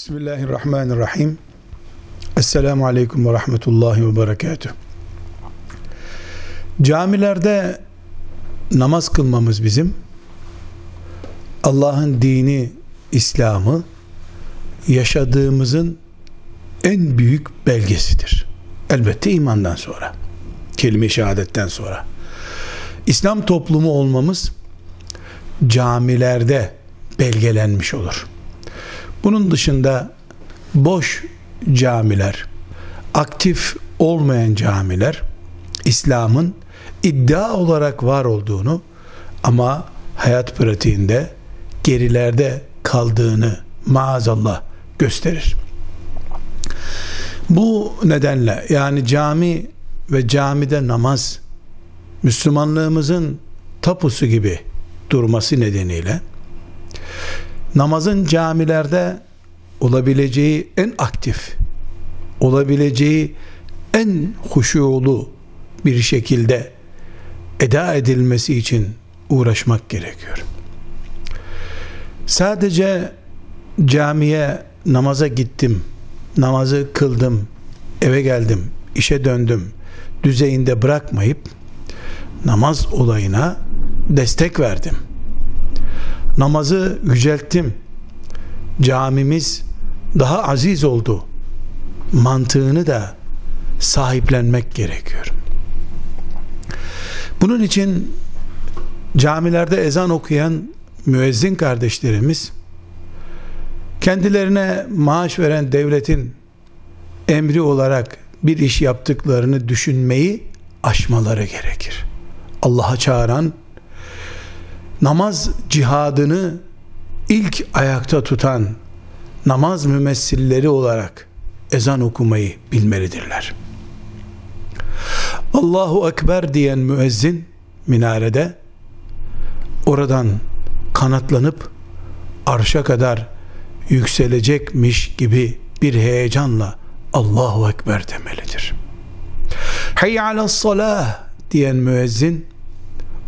Bismillahirrahmanirrahim. Esselamu Aleyküm ve Rahmetullahi ve Berekatuhu. Camilerde namaz kılmamız bizim Allah'ın dini, İslam'ı yaşadığımızın en büyük belgesidir. Elbette imandan sonra. Kelime-i şehadetten sonra. İslam toplumu olmamız camilerde belgelenmiş olur. Bunun dışında boş camiler, aktif olmayan camiler İslam'ın iddia olarak var olduğunu ama hayat pratiğinde gerilerde kaldığını maazallah gösterir. Bu nedenle yani cami ve camide namaz Müslümanlığımızın tapusu gibi durması nedeniyle namazın camilerde olabileceği en aktif, olabileceği en huşulu bir şekilde eda edilmesi için uğraşmak gerekiyor. Sadece camiye namaza gittim, namazı kıldım, eve geldim, işe döndüm düzeyinde bırakmayıp namaz olayına destek verdim. Namazı yücelttim. Camimiz daha aziz oldu. Mantığını da sahiplenmek gerekiyor. Bunun için camilerde ezan okuyan müezzin kardeşlerimiz kendilerine maaş veren devletin emri olarak bir iş yaptıklarını düşünmeyi aşmaları gerekir. Allah'a çağıran namaz cihadını ilk ayakta tutan namaz mümessilleri olarak ezan okumayı bilmelidirler. Allahu Ekber diyen müezzin minarede oradan kanatlanıp arşa kadar yükselecekmiş gibi bir heyecanla Allahu Ekber demelidir. Hayy ala salah diyen müezzin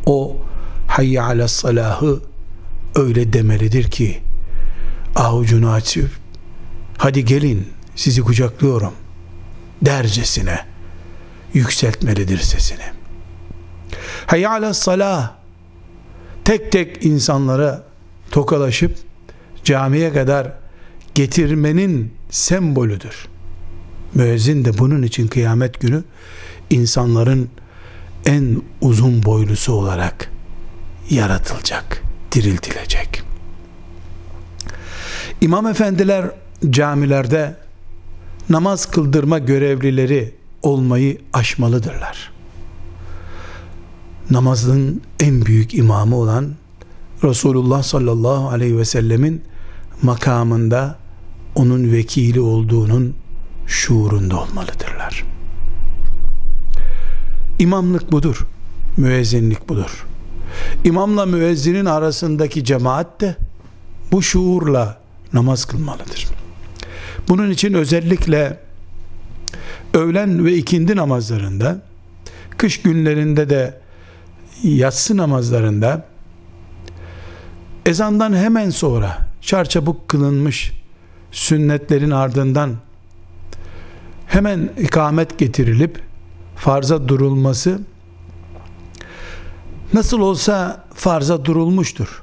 o hayy ala salahı öyle demelidir ki avucunu açıp hadi gelin sizi kucaklıyorum dercesine yükseltmelidir sesini. Hayy ala salah tek tek insanlara tokalaşıp camiye kadar getirmenin sembolüdür. Müezzin de bunun için kıyamet günü insanların en uzun boylusu olarak yaratılacak, diriltilecek. İmam efendiler camilerde namaz kıldırma görevlileri olmayı aşmalıdırlar. Namazın en büyük imamı olan Resulullah sallallahu aleyhi ve sellemin makamında onun vekili olduğunun şuurunda olmalıdırlar. İmamlık budur. Müezzinlik budur. İmamla müezzinin arasındaki cemaat de bu şuurla namaz kılmalıdır. Bunun için özellikle öğlen ve ikindi namazlarında kış günlerinde de yatsı namazlarında ezandan hemen sonra çarçabuk kılınmış sünnetlerin ardından hemen ikamet getirilip farza durulması nasıl olsa farza durulmuştur.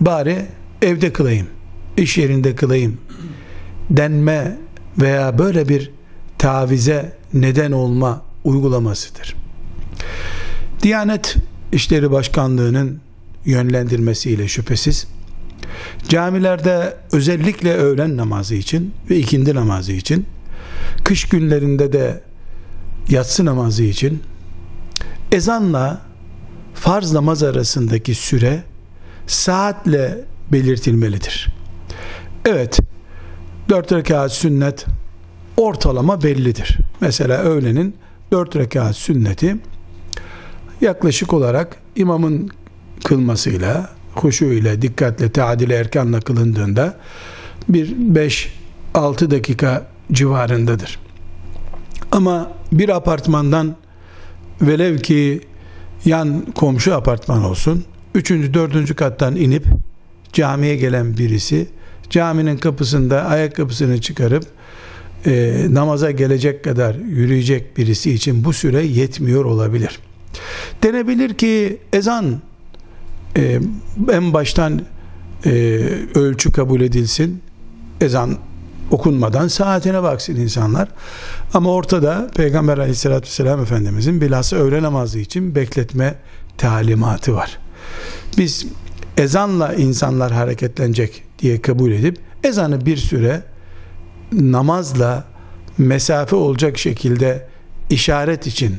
Bari evde kılayım, iş yerinde kılayım denme veya böyle bir tavize neden olma uygulamasıdır. Diyanet İşleri Başkanlığı'nın yönlendirmesiyle şüphesiz camilerde özellikle öğlen namazı için ve ikindi namazı için kış günlerinde de yatsı namazı için ezanla farz namaz arasındaki süre saatle belirtilmelidir. Evet, dört rekat sünnet ortalama bellidir. Mesela öğlenin dört rekat sünneti yaklaşık olarak imamın kılmasıyla, huşu ile, dikkatle, teadile erkanla kılındığında bir 5-6 dakika civarındadır. Ama bir apartmandan velev ki yan komşu apartman olsun, üçüncü, dördüncü kattan inip camiye gelen birisi caminin kapısında ayakkabısını çıkarıp e, namaza gelecek kadar yürüyecek birisi için bu süre yetmiyor olabilir. Denebilir ki ezan e, en baştan e, ölçü kabul edilsin. Ezan okunmadan saatine baksın insanlar. Ama ortada Peygamber aleyhissalatü vesselam Efendimizin bilhassa öğle namazı için bekletme talimatı var. Biz ezanla insanlar hareketlenecek diye kabul edip ezanı bir süre namazla mesafe olacak şekilde işaret için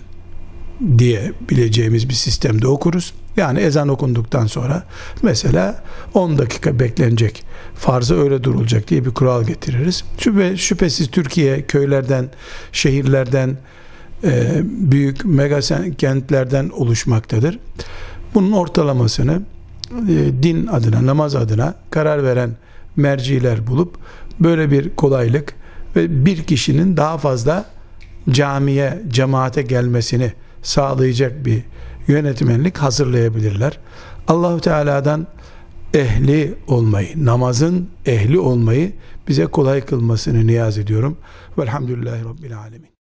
diye bileceğimiz bir sistemde okuruz. Yani ezan okunduktan sonra mesela 10 dakika beklenecek farza öyle durulacak diye bir kural getiririz. Şüphe, şüphesiz Türkiye köylerden, şehirlerden, e, büyük mega kentlerden oluşmaktadır. Bunun ortalamasını e, din adına, namaz adına karar veren merciler bulup böyle bir kolaylık ve bir kişinin daha fazla camiye, cemaate gelmesini sağlayacak bir yönetmenlik hazırlayabilirler. Allahu Teala'dan ehli olmayı, namazın ehli olmayı bize kolay kılmasını niyaz ediyorum. Velhamdülillahi Rabbil Alemin.